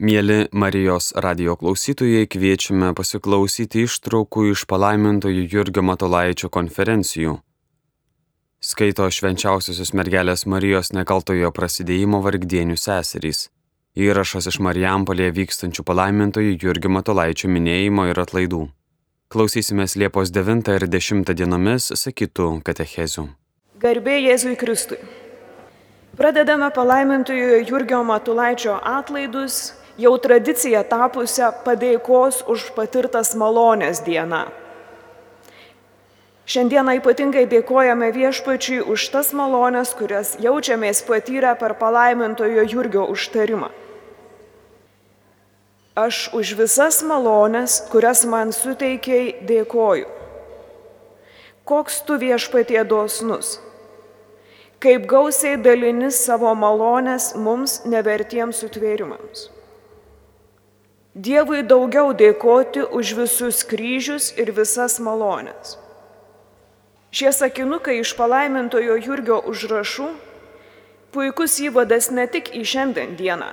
Mėly Marijos radio klausytojai, kviečiame pasiklausyti ištraukų iš palaimintojų Jurgio Matolaičio konferencijų. Skaito švenčiausiosios mergelės Marijos nekaltojo prasidėjimo vargdienių seserys. Įrašas iš Marijampolėje vykstančių palaimintojų Jurgio Matolaičio minėjimo ir atlaidų. Klausysimės Liepos 9 ir 10 dienomis sakytų katechezių. Garbė Jėzui Kristui. Pradedame palaimintojo Jurgio Matulaičio atlaidus jau tradicija tapusią padėkos už patirtas malonės dieną. Šiandieną ypatingai dėkojame viešpačiui už tas malonės, kurias jaučiamės patyrę per palaimintojo Jurgio užtarimą. Aš už visas malonės, kurias man suteikiai, dėkoju. Koks tu viešpatie dosnus, kaip gausiai dalinis savo malonės mums nevertiems sutvėrimams. Dievui daugiau dėkoti už visus kryžius ir visas malonės. Šie sakinukai iš palaimintojo Jurgio užrašų puikus įvadas ne tik į šiandien dieną,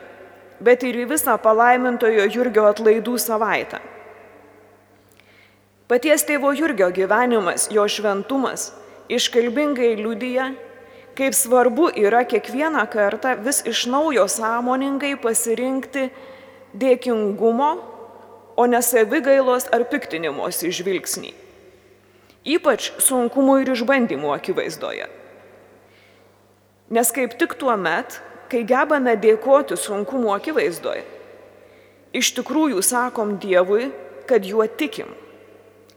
bet ir į visą palaimintojo Jurgio atlaidų savaitę. Paties tėvo Jurgio gyvenimas, jo šventumas iškalbingai liudyja, kaip svarbu yra kiekvieną kartą vis iš naujo sąmoningai pasirinkti dėkingumo, o ne savigailos ar piktinimosi žvilgsnį. Ypač sunkumų ir išbandymų akivaizdoje. Nes kaip tik tuo met, kai gebame dėkoti sunkumų akivaizdoje, iš tikrųjų sakom Dievui, kad juo tikim,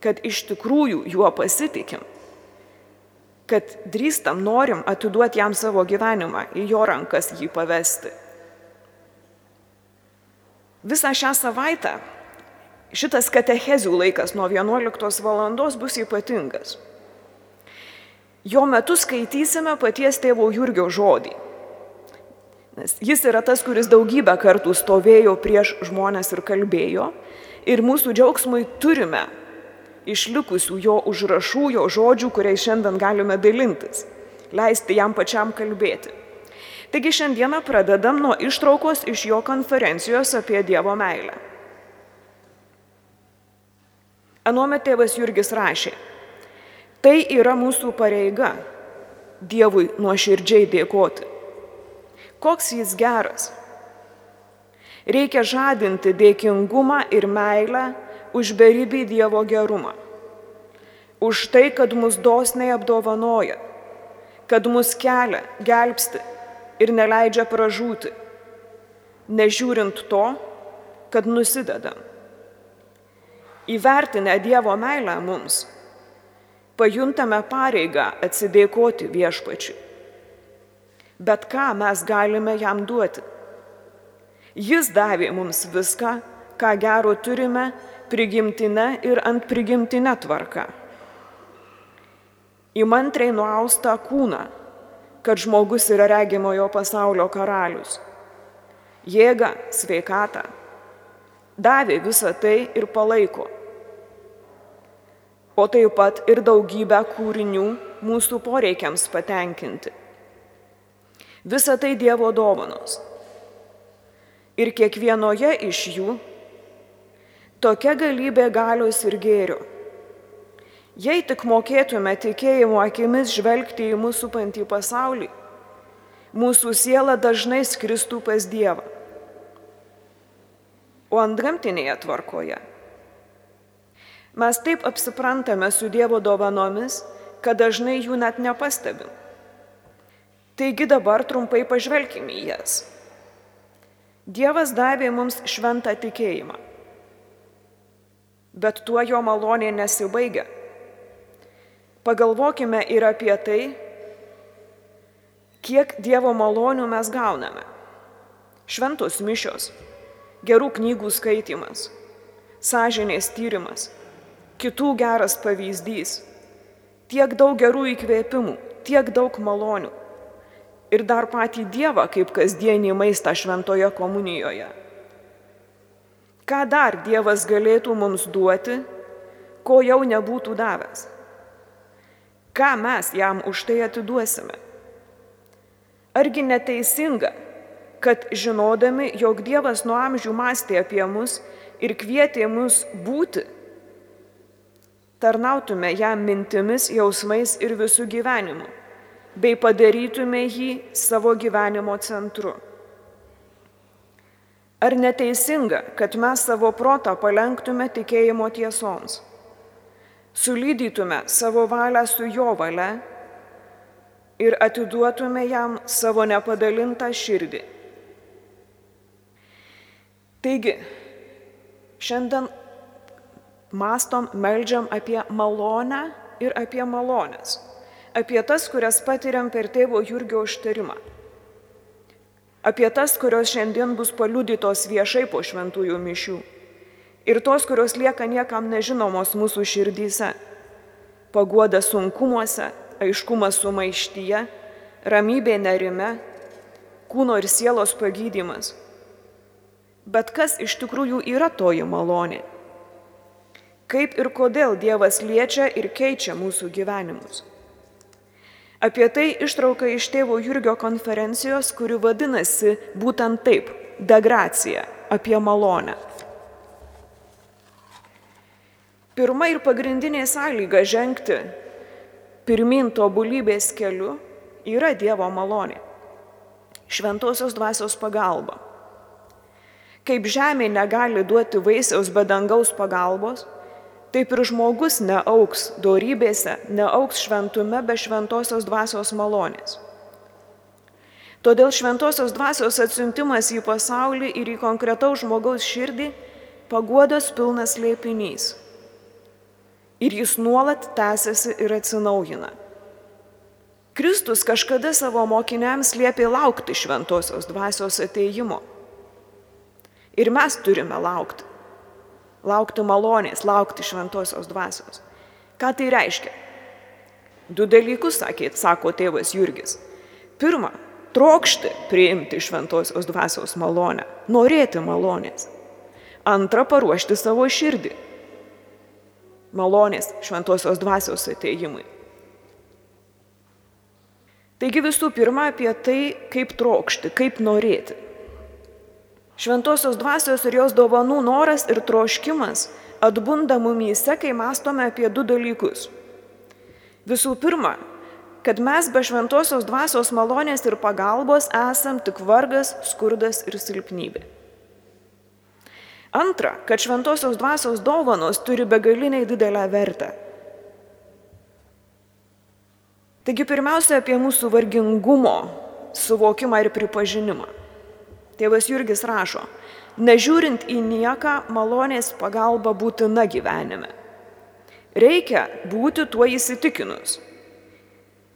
kad iš tikrųjų juo pasitikim, kad drįstam norim atiduoti jam savo gyvenimą, į jo rankas jį pavesti. Visą šią savaitę šitas katechezių laikas nuo 11 val. bus ypatingas. Jo metu skaitysime paties tėvo Jurgio žodį. Nes jis yra tas, kuris daugybę kartų stovėjo prieš žmonės ir kalbėjo. Ir mūsų džiaugsmui turime išlikusių jo užrašų, jo žodžių, kuriais šiandien galime dalintis. Leisti jam pačiam kalbėti. Taigi šiandieną pradedam nuo ištraukos iš jo konferencijos apie Dievo meilę. Anuomet tėvas Jurgis rašė, tai yra mūsų pareiga Dievui nuoširdžiai dėkoti. Koks jis geras. Reikia žadinti dėkingumą ir meilę už beribį Dievo gerumą. Už tai, kad mus dosniai apdovanoja, kad mus kelia, gelbsti ir neleidžia pražūti, nežiūrint to, kad nusidedam. Įvertinę Dievo meilę mums, pajuntame pareigą atsidėkoti viešpačiui. Bet ką mes galime jam duoti? Jis davė mums viską, ką gero turime, prigimtinę ir ant prigimtinę tvarką. Įmantriai nuaustą kūną kad žmogus yra regimojo pasaulio karalius. Jėga, sveikata. Davė visą tai ir palaiko. O taip pat ir daugybę kūrinių mūsų poreikiams patenkinti. Visa tai Dievo dovanos. Ir kiekvienoje iš jų tokia galybė galios ir gėrio Jei tik mokėtume tikėjimo akimis žvelgti į mūsų supantį pasaulį, mūsų siela dažnai skristų pas Dievą. O ant gamtinėje tvarkoje mes taip apsiprantame su Dievo dovanomis, kad dažnai jų net nepastebim. Taigi dabar trumpai pažvelkime į jas. Dievas davė mums šventą tikėjimą, bet tuo jo malonė nesibaigia Pagalvokime ir apie tai, kiek Dievo malonių mes gauname. Šventos mišios, gerų knygų skaitimas, sąžinės tyrimas, kitų geras pavyzdys, tiek daug gerų įkvėpimų, tiek daug malonių. Ir dar patį Dievą kaip kasdienį maistą šventoje komunijoje. Ką dar Dievas galėtų mums duoti, ko jau nebūtų davęs? Ką mes jam už tai atiduosime? Argi neteisinga, kad žinodami, jog Dievas nuo amžių mąstė apie mus ir kvietė mus būti, tarnautume jam mintimis, jausmais ir visų gyvenimu, bei padarytume jį savo gyvenimo centru. Ar neteisinga, kad mes savo protą palenktume tikėjimo tiesoms, sulydytume savo valią su jo valia ir atiduotume jam savo nepadalintą širdį? Taigi, šiandien mastom, meldžiam apie malonę ir apie malonės. Apie tas, kurias patiriam per tėvo Jurgio užtarimą. Apie tas, kurios šiandien bus paliudytos viešai po šventųjų mišių. Ir tos, kurios lieka niekam nežinomos mūsų širdyse. Paguoda sunkumuose, aiškumas sumaištyje, ramybė nerime, kūno ir sielos pagydymas Bet kas iš tikrųjų yra toji malonė? Kaip ir kodėl Dievas liečia ir keičia mūsų gyvenimus? Apie tai ištrauka iš tėvo Jurgio konferencijos, kuri vadinasi būtent taip - degracija apie malonę. Pirma ir pagrindinė sąlyga žengti pirmin tobulybės keliu yra Dievo malonė. Šventosios dvasios pagalba. Kaip žemė negali duoti vaisiaus be dangaus pagalbos, taip ir žmogus neauks dorybėse, neauks šventume be šventosios dvasios malonės. Todėl šventosios dvasios atsiuntimas į pasaulį ir į konkretaus žmogaus širdį paguodos pilnas liepinys. Ir jis nuolat tęsiasi ir atsinaujina. Kristus kažkada savo mokiniams liepė laukti šventosios dvasios ateimo. Ir mes turime laukti. Laukti malonės, laukti šventosios dvasios. Ką tai reiškia? Du dalykus sakė, sako tėvas Jurgis. Pirma, trokšti priimti šventosios dvasios malonę, norėti malonės. Antra, paruošti savo širdį. Malonės šventosios dvasios ateimui. Taigi visų pirma apie tai, kaip trokšti, kaip norėti. Šventosios dvasios ir jos dovanų noras ir troškimas atbunda mumyse, kai mastome apie du dalykus. Visų pirma, kad mes be šventosios dvasios malonės ir pagalbos esam tik vargas, skurdas ir silpnybė. Antra, kad šventosios dvasios dovanos turi begaliniai didelę vertę. Taigi pirmiausia apie mūsų vargingumo suvokimą ir pripažinimą. Tėvas Jurgis rašo, nežiūrint į nieką, malonės pagalba būtina gyvenime. Reikia būti tuo įsitikinus,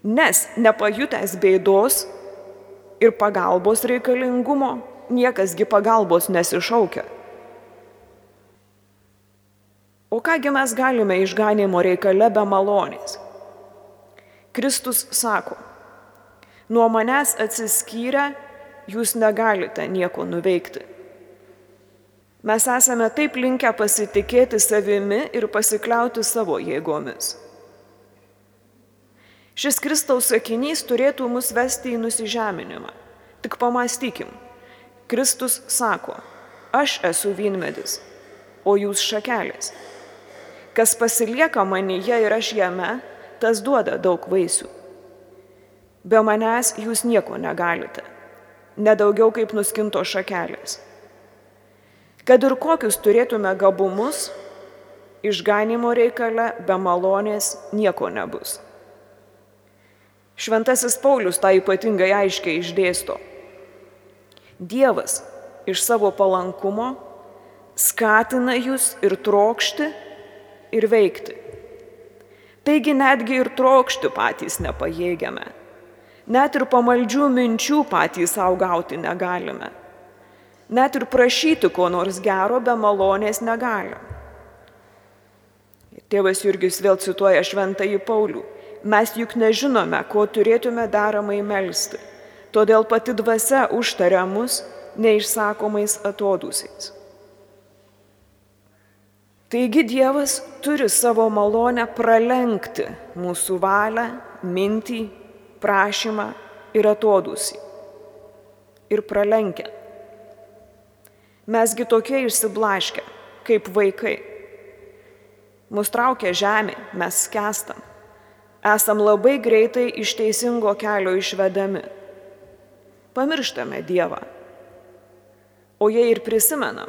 nes nepajutęs bėdos ir pagalbos reikalingumo, niekasgi pagalbos nesišaukia. O kągi mes galime išganimo reikale be malonės? Kristus sako, nuo manęs atsiskyrę jūs negalite nieko nuveikti. Mes esame taip linkę pasitikėti savimi ir pasikliauti savo jėgomis. Šis Kristaus sakinys turėtų mus vesti į nusižeminimą. Tik pamastykim. Kristus sako, aš esu vynmedis, o jūs šakelės. Kas pasilieka manyje ir aš jame, tas duoda daug vaisių. Be manęs jūs nieko negalite nedaugiau kaip nuskinto šakelės. Kad ir kokius turėtume gabumus, išganimo reikale be malonės nieko nebus. Šventasis Paulius tą ypatingai aiškiai išdėsto. Dievas iš savo palankumo skatina jūs ir trokšti, ir veikti. Taigi netgi ir trokšti patys nepajėgiame Net ir pamaldžių minčių patys savo gauti negalime. Net ir prašyti ko nors gero be malonės negalime. Tėvas Jurgis vėl cituoja šventąjį Paulių. Mes juk nežinome, ko turėtume daramai melstį. Todėl pati dvasia užtaria mus neišsakomais atodusiais. Taigi Dievas turi savo malonę pralenkti mūsų valią, mintį prašymą ir atodusį. ir pralenkia. Mesgi tokie išsiblaškę, kaip vaikai. Mus traukia žemė, mes skęstam. Esam labai greitai iš teisingo kelio išvedami. Pamirštame Dievą. O jei ir prisimenam,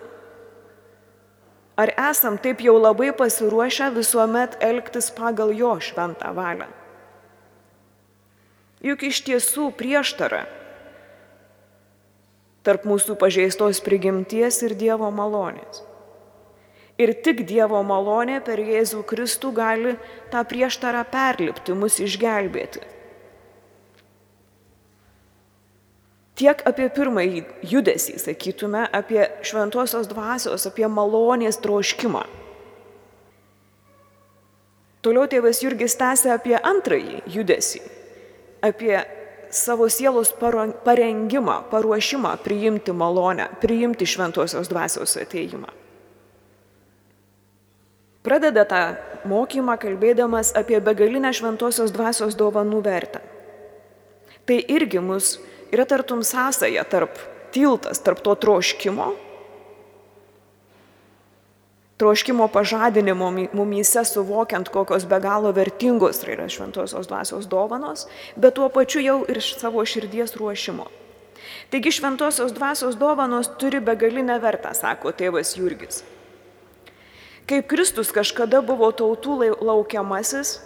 ar esam taip jau labai pasiruošę visuomet elgtis pagal jo šventą valią? Juk iš tiesų prieštara tarp mūsų pažeistos prigimties ir Dievo malonės. Ir tik Dievo malonė per Jėzų Kristų gali tą prieštarą perlipti, mus išgelbėti. Tiek apie pirmąjį judesį, sakytume, apie šventosios dvasios, apie malonės troškimą. Toliau tėvas Jurgis tęsė apie antrąjį judesį, apie savo sielos parengimą, paruošimą priimti malonę, priimti šventosios dvasios ateimą. Pradeda tą mokymą kalbėdamas apie begalinę šventosios dvasios dovanų vertę. Tai irgi mus yra tartum sąsaja tarp tiltas, tarp to troškimo troškimo pažadinimo mumyse suvokiant, kokios be galo vertingos yra šventosios dvasios dovanos, bet tuo pačiu jau ir savo širdies ruošimo. Taigi šventosios dvasios dovanos turi begalinę vertę, sako tėvas Jurgis. Kaip Kristus kažkada buvo tautų laukiamasis,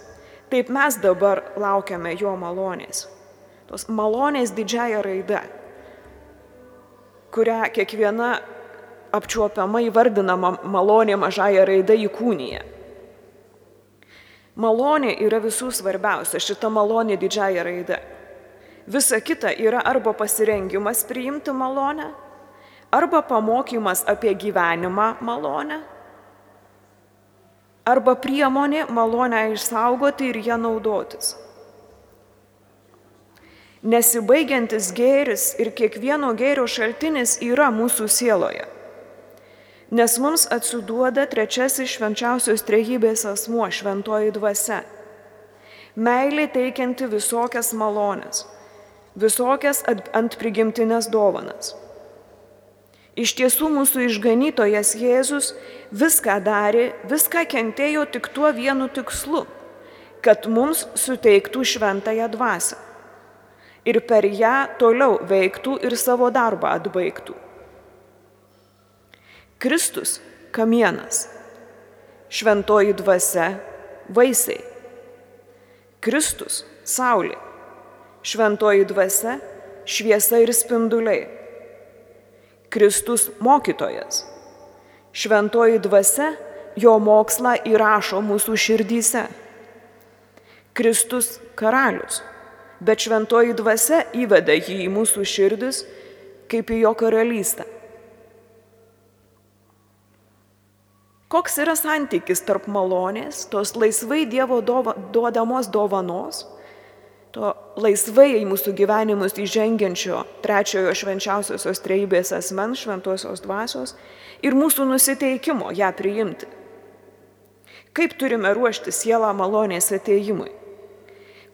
taip mes dabar laukiame jo malonės. Tos malonės didžiaja raida, kurią kiekviena apčiuopiama įvardinama malonė mažąją raidą įkūnyje. Malonė yra visų svarbiausia, šita malonė didžiaja raida. Visa kita yra arba pasirengimas priimti malonę, arba pamokymas apie gyvenimą malonę, arba priemonė malonę išsaugoti ir ją naudotis. Nesibaigiantis gėris ir kiekvieno gėrio šaltinis yra mūsų sieloje nes mums atsiduoda trečiasis švenčiausios trejybės asmuo šventoji dvasia. Meilė teikianti visokias malonės, visokias ant prigimtinės dovanas. Iš tiesų mūsų išganytojas Jėzus viską darė, viską kentėjo tik tuo vienu tikslu - kad mums suteiktų šventąją dvasę ir per ją toliau veiktų ir savo darbą atbaigtų. Kristus - kamienas, šventoji dvasia - vaisiai. Kristus - saulė, šventoji dvasia - šviesa ir spinduliai. Kristus - mokytojas, šventoji dvasia - jo mokslą įrašo mūsų širdyse. Kristus - karalius, bet šventoji dvasia įveda jį į mūsų širdis kaip į jo karalystę. Koks yra santykis tarp malonės, tos laisvai Dievo dova, duodamos dovanos, to laisvai į mūsų gyvenimus įžengiančio trečiojo švenčiausiosios treibės asmens šventosios dvasios ir mūsų nusiteikimo ją priimti. Kaip turime ruošti sielą malonės ateimui?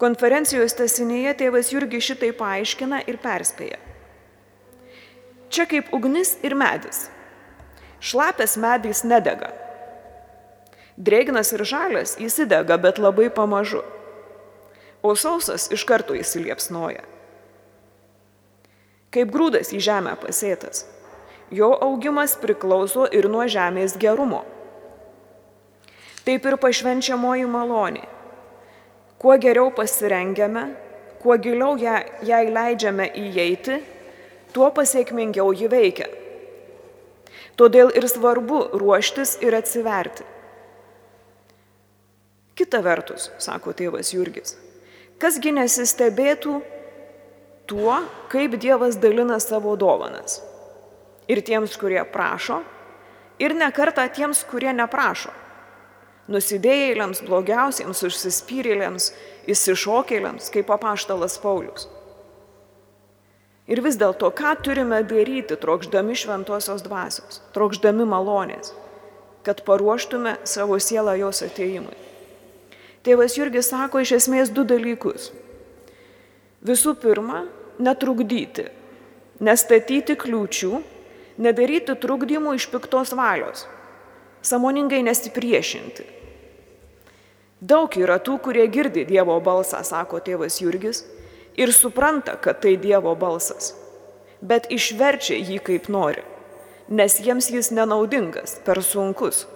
Konferencijos tesinėje tėvas Jurgi šitai paaiškina ir perspėja. Čia kaip ugnis ir medis. Šlapės medis nedega, Drėgnas ir žalias įsidega, bet labai pamažu. O sausas iš karto įsiliepsnoja. Kaip grūdas į žemę pasėtas. Jo augimas priklauso ir nuo žemės gerumo. Taip ir pašvenčiamoji malonė. Kuo geriau pasirengiame, kuo giliau ją, jai leidžiame įeiti, tuo pasiekmingiau ji veikia. Todėl ir svarbu ruoštis ir atsiverti. Kita vertus, sako tėvas Jurgis, kasgi nesistebėtų tuo, kaip Dievas dalina savo dovanas. Ir tiems, kurie prašo, ir nekarta tiems, kurie neprašo. Nusidėjėliams, blogiausiems, užsispyrėliams, įsišokėliams, kaip apaštalas Paulius. Ir vis dėlto, ką turime daryti, trokšdami šventosios dvasios, trokšdami malonės, kad paruoštume savo sielą jos ateimui. Tėvas Jurgis sako iš esmės du dalykus. Visų pirma, netrukdyti, nestatyti kliūčių, nedaryti trukdymų iš piktos valios, samoningai nesipriešinti. Daug yra tų, kurie girdi Dievo balsą, sako tėvas Jurgis, ir supranta, kad tai Dievo balsas, bet išverčia jį kaip nori, nes jiems jis nenaudingas, per sunkus.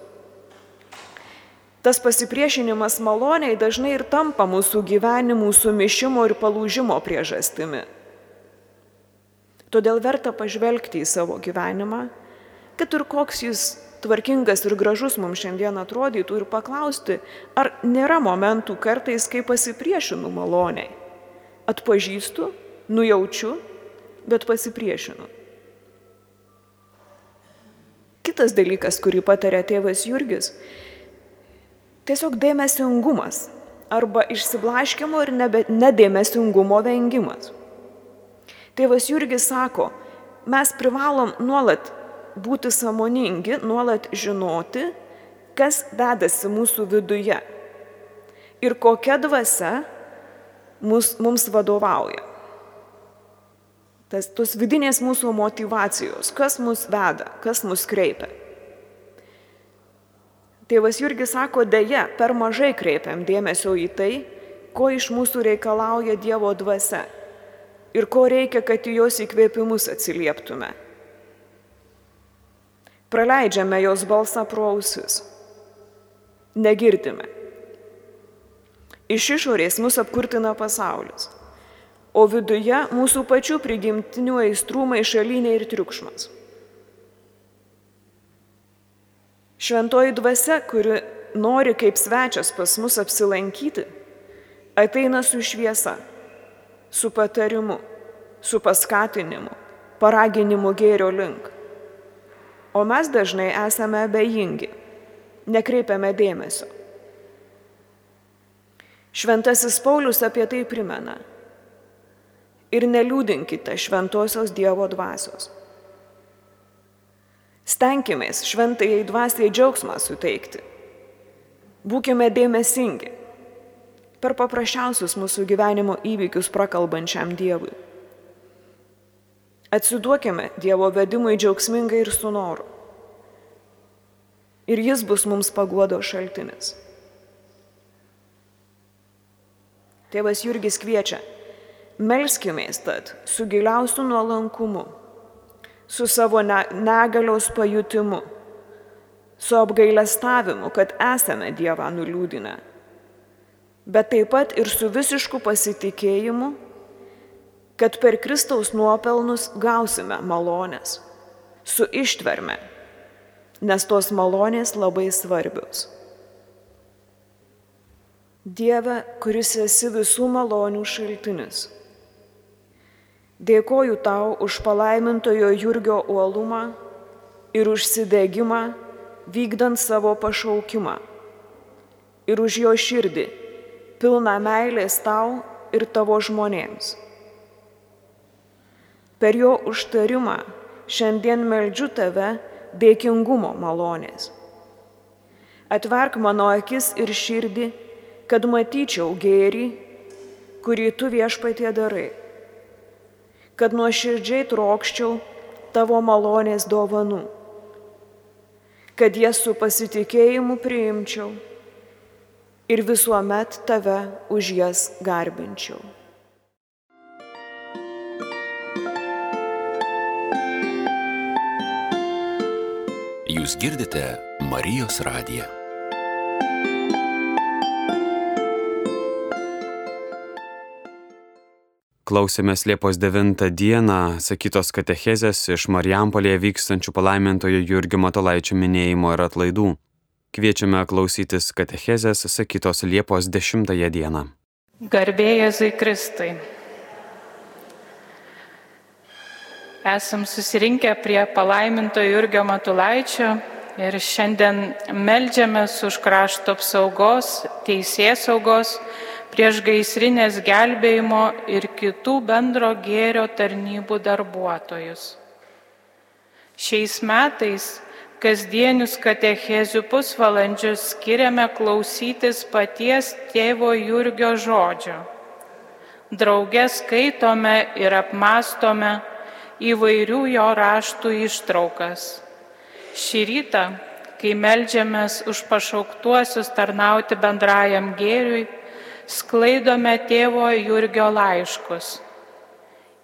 Tas pasipriešinimas maloniai dažnai ir tampa mūsų gyvenimų sumišimo ir palūžimo priežastimi. Todėl verta pažvelgti į savo gyvenimą, kad ir koks jis tvarkingas ir gražus mums šiandien atrodytų ir paklausti, ar nėra momentų kartais, kai pasipriešinu maloniai. Atpažįstu, nujaučiu, bet pasipriešinu. Kitas dalykas, kurį patarė tėvas Jurgis, tiesiog dėmesingumas arba išsiblaškimo ir nebe, nedėmesingumo vengimas. Tėvas Jurgis sako, mes privalom nuolat būti samoningi, nuolat žinoti, kas dedasi mūsų viduje ir kokia dvasia mus, mums vadovauja. Tas, tos vidinės mūsų motivacijos, kas mus veda, kas mus kreipia. Tėvas Jurgis sako, dėja, per mažai kreipiam dėmesio į tai, ko iš mūsų reikalauja Dievo dvasia ir ko reikia, kad į jos įkvėpimus atsilieptume. Praleidžiame jos balsą pro ausis. Negirdime. Iš išorės mus apkurtina pasaulis, o viduje mūsų pačių prigimtinių aistrų maišalinė ir triukšmas. Šventoji dvasia, kuri nori kaip svečias pas mus apsilankyti, ateina su šviesa, su patarimu, su paskatinimu, paraginimu gėrio link. O mes dažnai esame abejingi, nekreipiame dėmesio. Šventasis Paulius apie tai primena. Ir neliūdinkite šventosios Dievo dvasios. Stenkimės šventai dvasiai džiaugsmą suteikti. Būkime dėmesingi per paprasčiausius mūsų gyvenimo įvykius prakalbančiam Dievui. Atsiduokime Dievo vedimui džiaugsmingai ir su noru. Ir jis bus mums paguodo šaltinis. Tėvas Jurgis kviečia, melskimės tad su giliausiu nuolankumu, su savo negalios pajutimu, su apgailestavimu, kad esame Dievą nuliūdinę, bet taip pat ir su visišku pasitikėjimu, kad per Kristaus nuopelnus gausime malonės, su ištverme, nes tos malonės labai svarbios. Dieve, kuris esi visų malonių šaltinis. Dėkoju tau už palaimintojo Jurgio uolumą ir užsidėgymą vykdant savo pašaukimą. Ir už jo širdį, pilną meilės tau ir tavo žmonėms. Per jo užtarimą šiandien meldžiu tave dėkingumo malonės. Atverk mano akis ir širdį, kad matyčiau gėrį, kurį tu viešpatie darai, kad nuoširdžiai trokščiau tavo malonės dovanų, kad jas su pasitikėjimu priimčiau ir visuomet tave už jas garbinčiau. Jūs girdite Marijos radiją. Klausėmės Liepos 9 dieną sakytos katechezės iš Marijampolėje vykstančių palaimintojo Jurgio Matolaičio minėjimo ir atlaidų. Kviečiame klausytis katechezės sakytos Liepos 10 dieną. Garbėjai Jėzui Kristui. Esam susirinkę prie palaiminto Jurgio Matulaičio ir šiandien melžiamės už krašto apsaugos, teisės saugos, prieš gaisrinės gelbėjimo ir kitų bendro gėrio tarnybų darbuotojus. Šiais metais kasdienius katechezių pusvalandžius skiriame klausytis paties tėvo Jurgio žodžio. Drauge skaitome ir apmastome įvairių jo raštų ištraukas. Šį rytą, kai melžiamės už pašauktuosius tarnauti bendrajam gėriui, sklaidome tėvo Jurgio laiškus.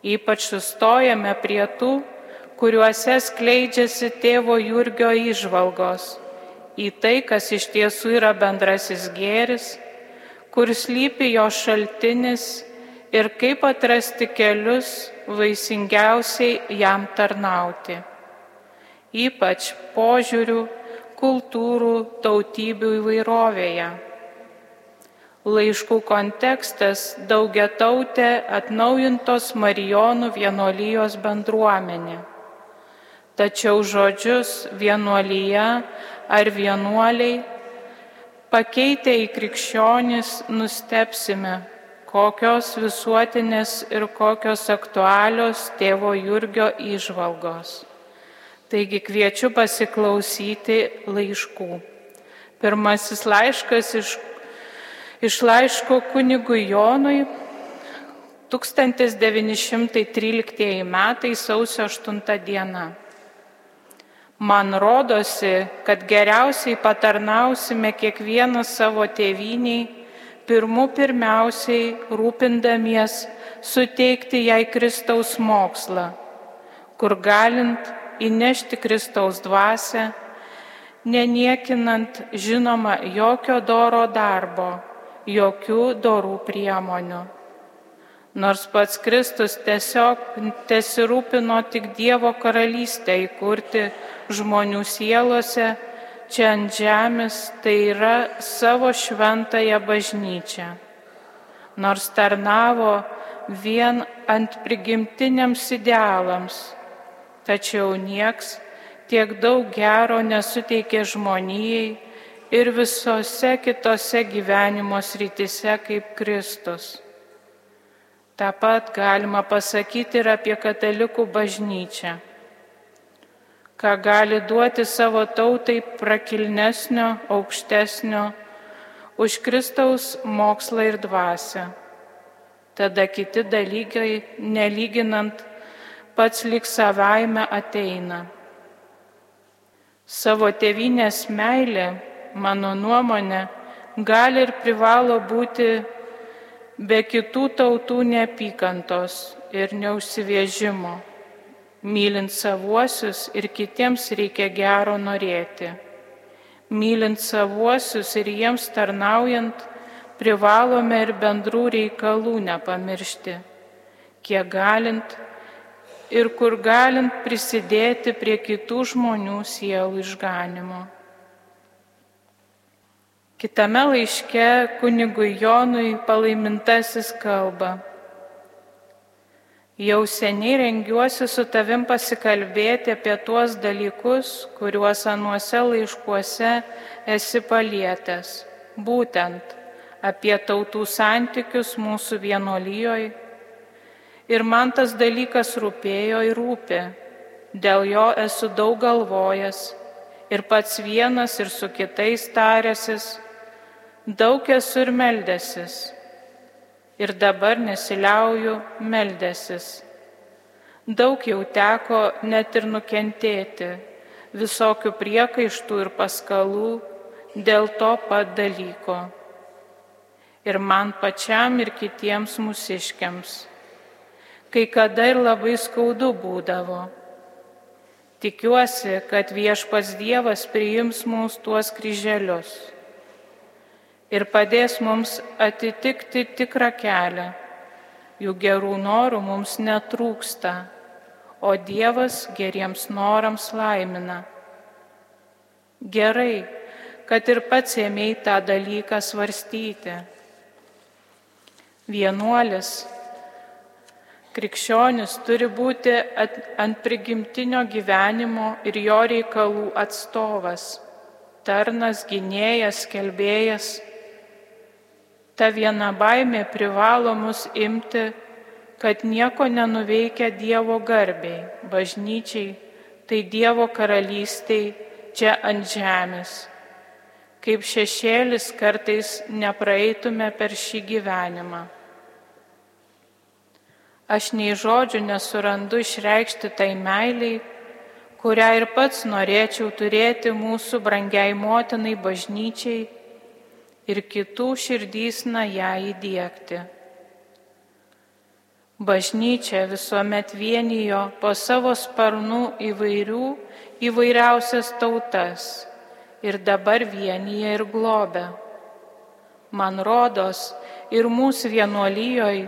Ypač sustojame prie tų, kuriuose skleidžiasi tėvo Jurgio išvalgos į tai, kas iš tiesų yra bendrasis gėris, kur slypi jo šaltinis ir kaip atrasti kelius vaisingiausiai jam tarnauti. Ypač požiūrių, kultūrų, tautybių įvairovėje. Laiškų kontekstas daugia tautė atnaujintos Marijonų vienuolijos bendruomenė. Tačiau žodžius vienuolyje ar vienuoliai pakeitę į krikščionis nustepsime, kokios visuotinės ir kokios aktualios tėvo Jurgio išvalgos. Taigi kviečiu pasiklausyti laiškų. Pirmasis laiškas iš, iš laiško kunigui Jonui 1913 metai sausio 8 diena. Man rodosi, kad geriausiai patarnausime kiekvieną savo tėviniai, pirmų pirmiausiai rūpindamies suteikti jai Kristaus mokslą, kur galint įnešti Kristaus dvasę, neniekinant žinoma jokio doro darbo, jokių dorų priemonių. Nors pats Kristus tiesiog tesirūpino tik Dievo karalystę įkurti žmonių sielose, čia ant žemės, tai yra savo šventąją bažnyčią. Nors tarnavo vien ant prigimtiniams idealams, tačiau nieks tiek daug gero nesuteikė žmonijai ir visose kitose gyvenimo srityse kaip Kristus. Ta pat galima pasakyti ir apie katalikų bažnyčią. Ką gali duoti savo tautai prakilnesnio, aukštesnio už Kristaus mokslą ir dvasę. Tada kiti dalykai, nelyginant, pats lik savaime ateina. Savo tėvinės meilė, mano nuomonė, gali ir privalo būti be kitų tautų neapykantos ir neužsivėžimo. Mylint savuosius ir kitiems reikia gero norėti. Mylint savuosius ir jiems tarnaujant, privalome ir bendrų reikalų nepamiršti, kiek galint ir kur galint prisidėti prie kitų žmonių sielų išganimo. Kitame laiške kunigui Jonui palaimintasis kalba. Jau seniai rengiuosi su tavim pasikalbėti apie tuos dalykus, kuriuos anuose laiškuose esi palietęs. Būtent apie tautų santykius mūsų vienolyjoj. Ir man tas dalykas rūpėjo ir rūpi. Dėl jo esu daug galvojęs ir pats vienas ir su kitais tarėsis daug esu ir meldęsis, ir dabar nesiliauju meldęsis. Daug jau teko net ir nukentėti visokių priekaištų ir paskalų dėl to pat dalyko. Ir man pačiam ir kitiems mūsiškiams. Kai kada ir labai skaudu būdavo. Tikiuosi, kad viešpas Dievas priims mūsų tuos kryželius ir padės mums atitikti tikrą kelią. Jų gerų norų mums netrūksta, o Dievas geriems norams laimina. Gerai, kad ir pats ėmėjai tą dalyką svarstyti. Vienuolis, krikščionis turi būti ant prigimtinio gyvenimo ir jo reikalų atstovas, tarnas, gynėjas, kelbėjas Ta viena baimė privalo mus imti, kad nieko nenuveikia Dievo garbiai, bažnyčiai, tai Dievo karalystiai čia ant žemės. Kaip šešėlis kartais nepraeitume per šį gyvenimą. Aš nei žodžių nesurandu išreikšti tai meiliai, kurią ir pats norėčiau turėti mūsų brangiai motinai bažnyčiai ir kitų širdysna ją įdėkti. Bažnyčia visuomet vienijo po savo sparnų įvairių, įvairiausias tautas ir dabar vienyje ir globė. Man rodos, ir mūsų vienuolyjoj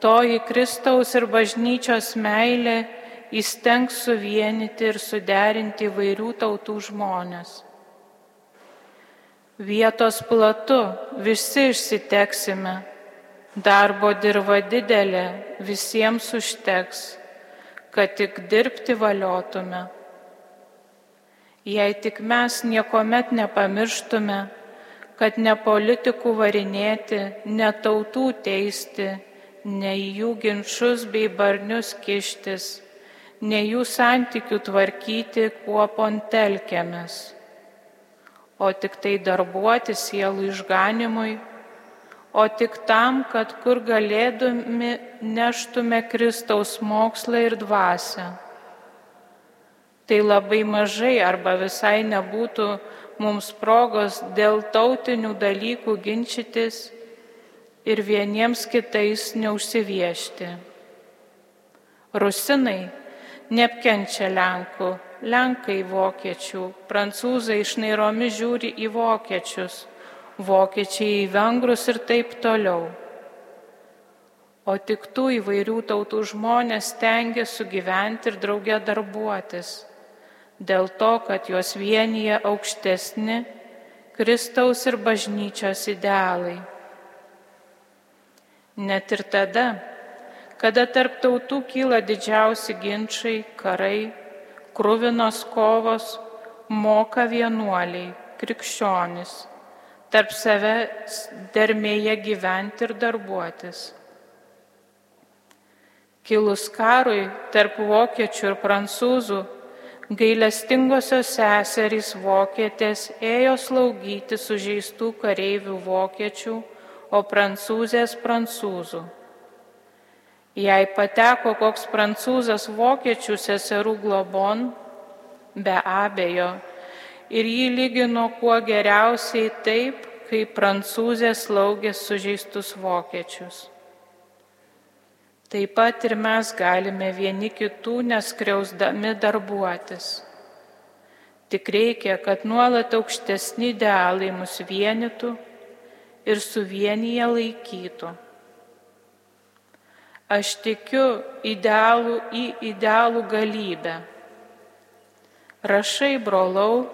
toji Kristaus ir bažnyčios meilė įstengs suvienyti ir suderinti vairių tautų žmonės. Vietos platu visi išsiteksime, darbo dirba didelė, visiems užteks, kad tik dirbti valiotume. Jei tik mes niekuomet nepamirštume, kad ne politikų varinėti, ne tautų teisti, ne jų ginčius bei barnius kištis, ne jų santykių tvarkyti, kuo pontelkėmės, o tik tai darbuoti sielų išganimui, o tik tam, kad kur galėdami neštume Kristaus mokslą ir dvasę. Tai labai mažai arba visai nebūtų mums progos dėl tautinių dalykų ginčytis ir vieniems kitais neužsiviešti. Rusinai neapkenčia Lenkų, Lenkai vokiečių, prancūzai išnairomi žiūri į vokiečius, vokiečiai į vengrus ir taip toliau. O tik tų įvairių tautų žmonės tengia sugyventi ir draugė darbuotis dėl to, kad juos vienyje aukštesni Kristaus ir bažnyčios idealai. Net ir tada, kada tarp tautų kyla didžiausi ginčiai, karai, krūvinos kovos, moka vienuoliai, krikščionis, tarp savęs dermėje gyventi ir darbuotis. Kilus karui tarp vokiečių ir prancūzų Gailestingosios seserys vokietės ėjo slaugyti sužeistų kareivių vokiečių, o prancūzės prancūzų. Jei pateko koks prancūzas vokiečių seserų globon, be abejo, ir jį lygino kuo geriausiai taip, kaip prancūzės slaugė sužeistus vokiečius. Taip pat ir mes galime vieni kitų neskriausdami darbuotis. Tik reikia, kad nuolat aukštesni idealai mus vienytų ir suvienyje laikytų. Aš tikiu idealų į idealų galybę. Rašai, brolau,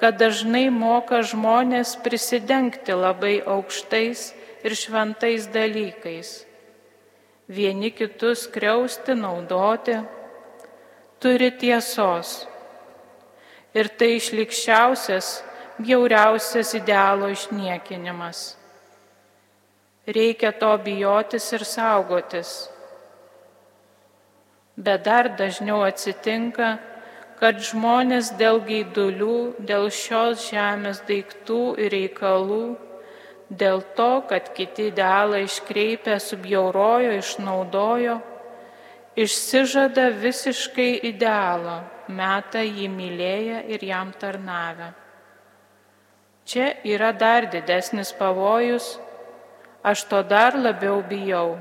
kad dažnai moka žmonės prisidengti labai aukštais ir šventais dalykais vieni kitus kriausti, naudoti, turi tiesos. Ir tai išlikščiausias, bjauriausias idealo išniekinimas. Reikia to bijotis ir saugotis. Bet dar dažniau atsitinka, kad žmonės dėl gaidulių, dėl šios žemės daiktų ir reikalų dėl to, kad kiti idealą iškreipę, subjaurojo, išnaudojo, išsižada visiškai idealą, metą jį mylėję ir jam tarnavę. Čia yra dar didesnis pavojus, aš to dar labiau bijau.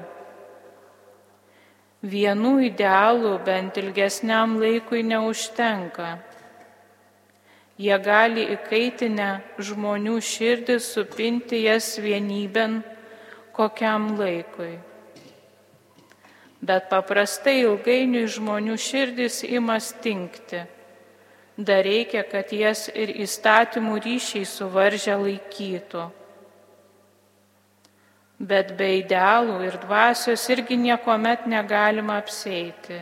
Vienų idealų bent ilgesniam laikui neužtenka Jie gali įkaitinę žmonių širdį supinti jas vienybėn kokiam laikui. Bet paprastai ilgainiui žmonių širdis ima stinkti. Dar reikia, kad jas ir įstatymų ryšiai suvaržę laikytų. Bet be idealų ir dvasios irgi niekuomet negalima apseiti.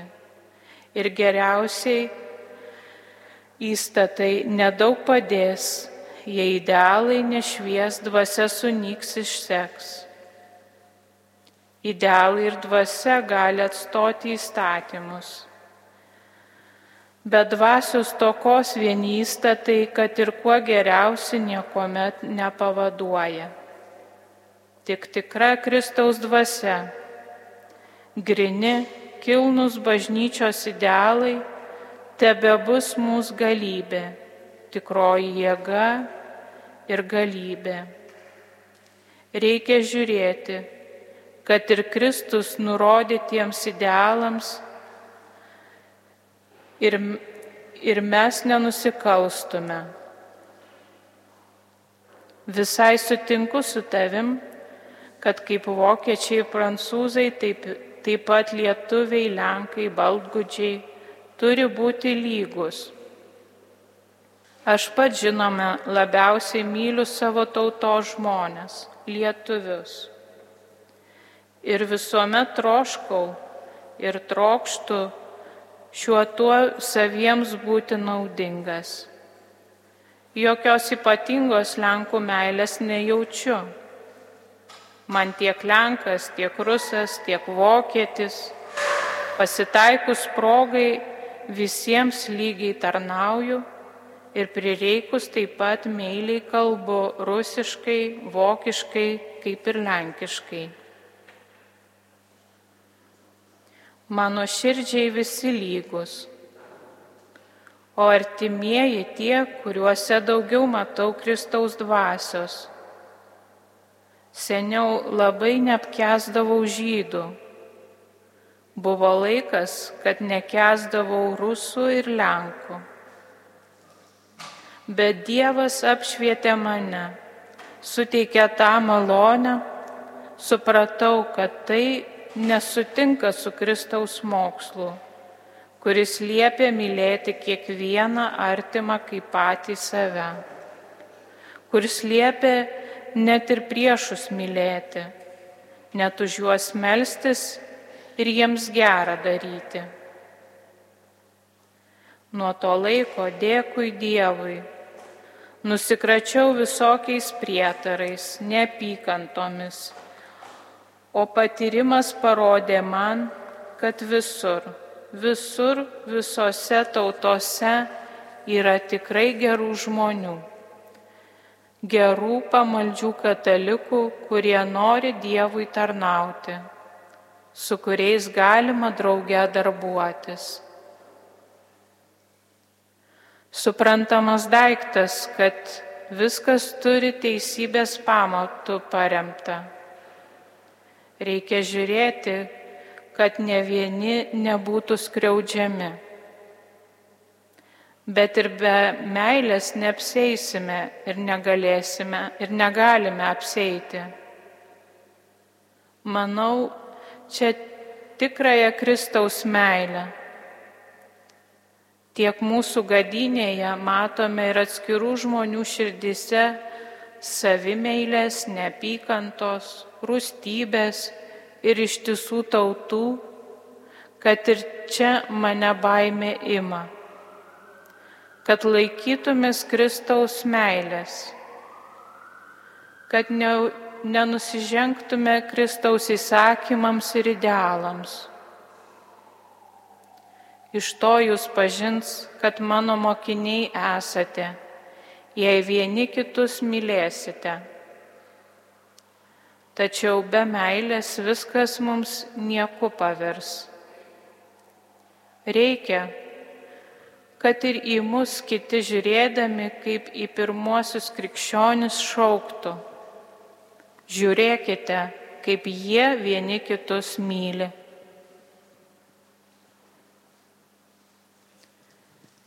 Ir geriausiai įstatai nedaug padės, jei idealai nešvies dvasia sunyks išseks. Idealai ir dvasia gali atstoti įstatymus. Bet dvasios tokos vieni įstatai, kad ir kuo geriausi niekuomet nepavaduoja. Tik tikra Kristaus dvasia grini, kilnus bažnyčios idealai tebe bus mūsų galybė, tikroji jėga ir galybė. Reikia žiūrėti, kad ir Kristus nurodytiems idealams ir, ir mes nenusikalstume. Visai sutinku su tavim, kad kaip vokiečiai, prancūzai, taip, taip pat lietuviai, lenkai, baltgudžiai turi būti lygus. Aš pat žinome labiausiai myliu savo tautos žmonės, lietuvius. Ir visuomet troškau ir trokštų šiuo tuo saviems būti naudingas. Jokios ypatingos Lenkų meilės nejaučiu. Man tiek Lenkas, tiek Rusas, tiek Vokietis, pasitaikus progai visiems lygiai tarnauju ir prireikus taip pat meiliai kalbu rusiškai, vokiškai, kaip ir lenkiškai. Mano širdžiai visi lygus, o artimieji tie, kuriuose daugiau matau Kristaus dvasios. Seniau labai neapkesdavau žydų. Buvo laikas, kad nekesdavau rusų ir lenkų. Bet Dievas apšvietė mane, suteikė tą malonę, supratau, kad tai nesutinka su Kristaus mokslu, kuris liepia mylėti kiekvieną artimą kaip patį save, kuris liepia net ir priešus mylėti, net už juos melstis ir jiems gerą daryti. Nuo to laiko dėkui Dievui, nusikračiau visokiais prietarais, neapykantomis O patyrimas parodė man, kad visur, visur, visose tautose yra tikrai gerų žmonių. Gerų pamaldžių katalikų, kurie nori Dievui tarnauti, su kuriais galima drauge darbuotis. Suprantamas daiktas, kad viskas turi teisybės pamatų paremta Reikia žiūrėti, kad ne vieni nebūtų skriaudžiami. Bet ir be meilės neapsėsime ir negalėsime ir negalime apsėti. Manau, čia tikrąją Kristaus meilę. Tiek mūsų gadinėje matome ir atskirų žmonių širdise savimeilės, neapykantos, rūstybės ir iš tiesų tautų, kad ir čia mane baime ima, kad laikytumės Kristaus meilės, kad ne, nenusižengtume Kristaus įsakymams ir idealams. Iš to jūs pažins, kad mano mokiniai esate, jei vieni kitus mylėsite. Tačiau be meilės viskas mums nieku pavers. Reikia, kad ir į mus kiti žiūrėdami kaip į pirmuosius krikščionis šauktų. Žiūrėkite, kaip jie vieni kitus myli.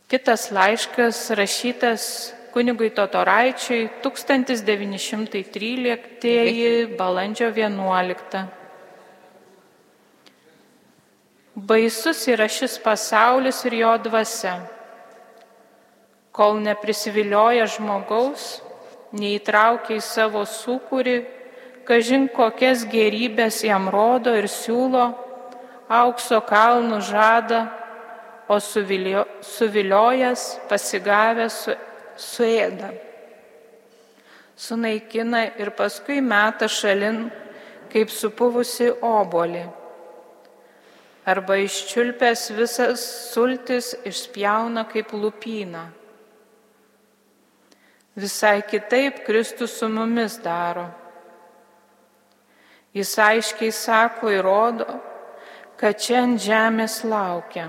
Kitas laiškas rašytas kunigui Totoraičiui 1913 balandžio 11. Baisus yra šis pasaulis ir jo dvasia. Kol neprisivilioja žmogaus, neįtraukia į savo sukūrį, kažin kokias gerybės jam rodo ir siūlo, aukso kalnų žada, o suviliojęs, pasigavęs su suėda, sunaikina ir paskui meta šalin kaip supuvusi obolį. Arba iščiulpęs visas sultis išspjauna kaip lupyną. Visai kitaip Kristus su mumis daro. Jis aiškiai sako ir rodo, kad čia ant žemės laukia.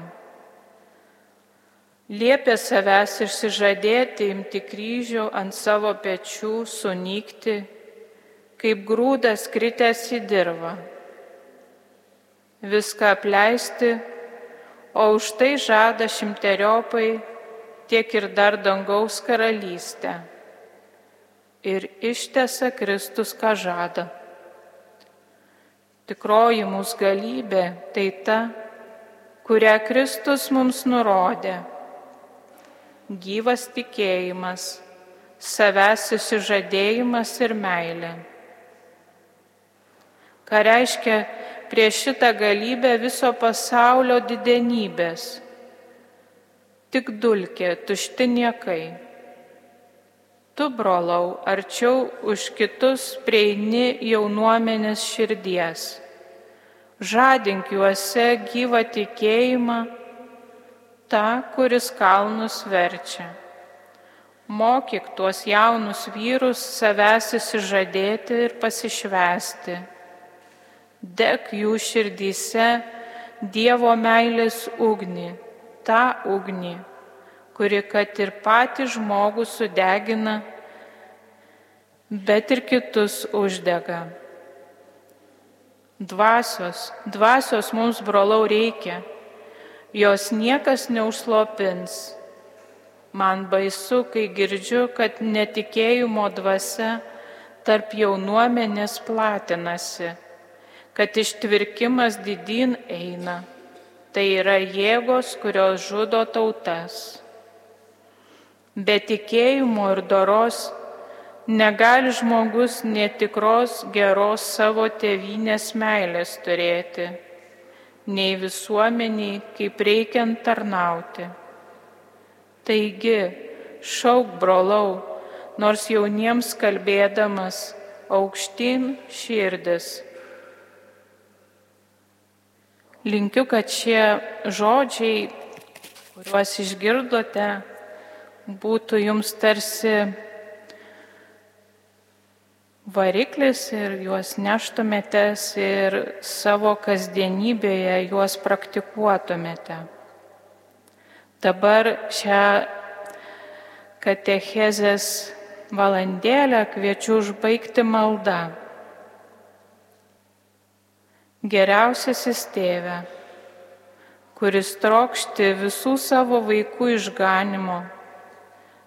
Liepė savęs išsižadėti, imti kryžių ant savo pečių, sunykti, kaip grūdas kritęs į dirvą. Viską apleisti, o už tai žada šimteriopai tiek ir dar dangaus karalystę. Ir ištesa Kristus, ką žada. Tikroji mūsų galybė tai ta, kurią Kristus mums nurodė. Gyvas tikėjimas, savęs įsižadėjimas ir meilė. Ką reiškia prieš šitą galybę viso pasaulio didenybės? Tik dulkė, tušti niekai. Tu, brolau, arčiau už kitus prieini jaunuomenės širdies. Žadink juose gyvą tikėjimą, tą, kuris kalnus verčia. Mokyk tuos jaunus vyrus savęs įsižadėti ir pasišvesti. Dek jų širdyse Dievo meilės ugnį, tą ugnį, kuri kad ir patį žmogų sudegina, bet ir kitus uždega. Dvasios, dvasios mums brolau reikia, jos niekas neužslopins. Man baisu, kai girdžiu, kad netikėjimo dvasia tarp jaunuomenės platinasi, kad ištvirkimas didin eina. Tai yra jėgos, kurios žudo tautas. Be tikėjimo ir doros negali žmogus netikros geros savo tėvynės meilės turėti, nei visuomeniai, kaip reikiant tarnauti. Taigi, šauk brolau, nors jauniems kalbėdamas, aukštyn širdis. Linkiu, kad šie žodžiai, kuriuos išgirdote, būtų jums tarsi variklis ir juos neštumėtės ir savo kasdienybėje juos praktikuotumėte. Dabar šią katechezės valandėlę kviečiu užbaigti maldą. Geriausiasis tėve, kuris trokšti visų savo vaikų išganimo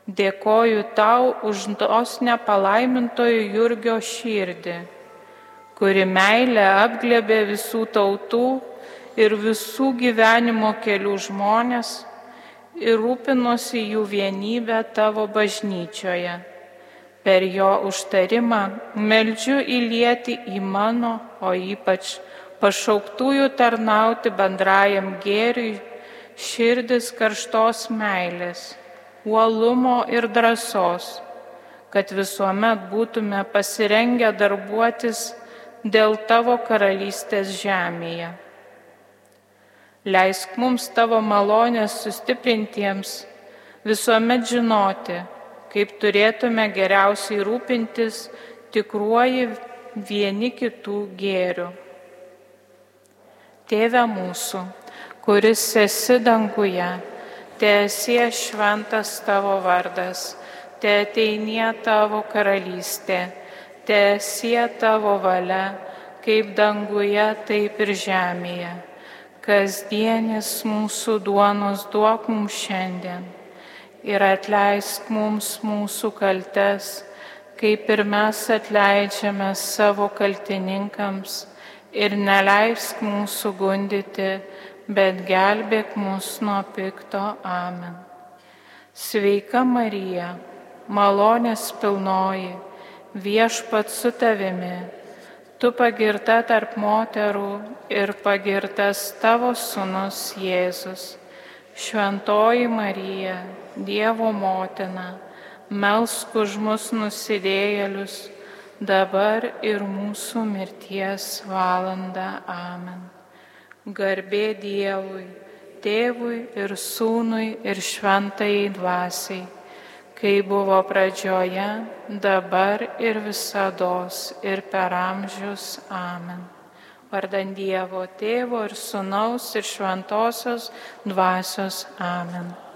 Dėkoju tau už dosnę palaimintojo Jurgio širdį, kuri meilė apglėbė visų tautų ir visų gyvenimo kelių žmonės ir rūpinosi jų vienybę tavo bažnyčioje. Per jo užtarimą meldžiu įlieti į mano, o ypač pašauktųjų tarnauti bendrajam gėriui širdis karštos meilės uolumo ir drąsos, kad visuomet būtume pasirengę darbuotis dėl tavo karalystės žemėje. Leisk mums tavo malonės sustiprintiems visuomet žinoti, kaip turėtume geriausiai rūpintis tikruoji vieni kitų gėrių. Tėve mūsų, kuris esi danguje, Tiesie šventas tavo vardas, te ateinie tavo karalystė, tiesie tavo valia, kaip danguje, taip ir žemėje. Kasdienis mūsų duonos duok mums šiandien ir atleisk mums mūsų kaltes, kaip ir mes atleidžiame savo kaltininkams ir neleisk mūsų gundyti bet gelbėk mus nuo pikto Amen. Sveika Marija, malonės pilnoji, viešpat su tavimi, tu pagirta tarp moterų ir pagirtas tavo sunus Jėzus. Šventoji Marija, Dievo motina, melsk už mus nusidėjėlius, dabar ir mūsų mirties valanda. Amen. Garbė Dievui, Tėvui ir Sūnui ir Šventai Dvasiai, kai buvo pradžioje, dabar ir visada ir per amžius. Amen. vardant Dievo Tėvo ir Sūnaus ir Šventosios dvasios. Amen.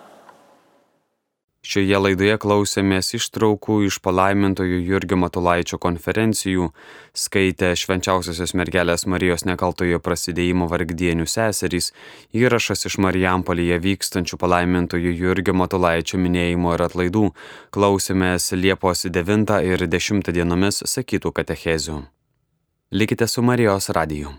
Šioje laidoje klausėmės ištraukų iš palaimintojų Jurgio Matulaičio konferencijų, skaitė švenčiausiosios mergelės Marijos nekaltojo prasidėjimo vargdienių seserys, įrašas iš Marijampolėje vykstančių palaimintojų Jurgio Matulaičio minėjimo ir atlaidų, klausėmės Liepos 9 ir 10 dienomis sakytų katechezių. Likite su Marijos radiju.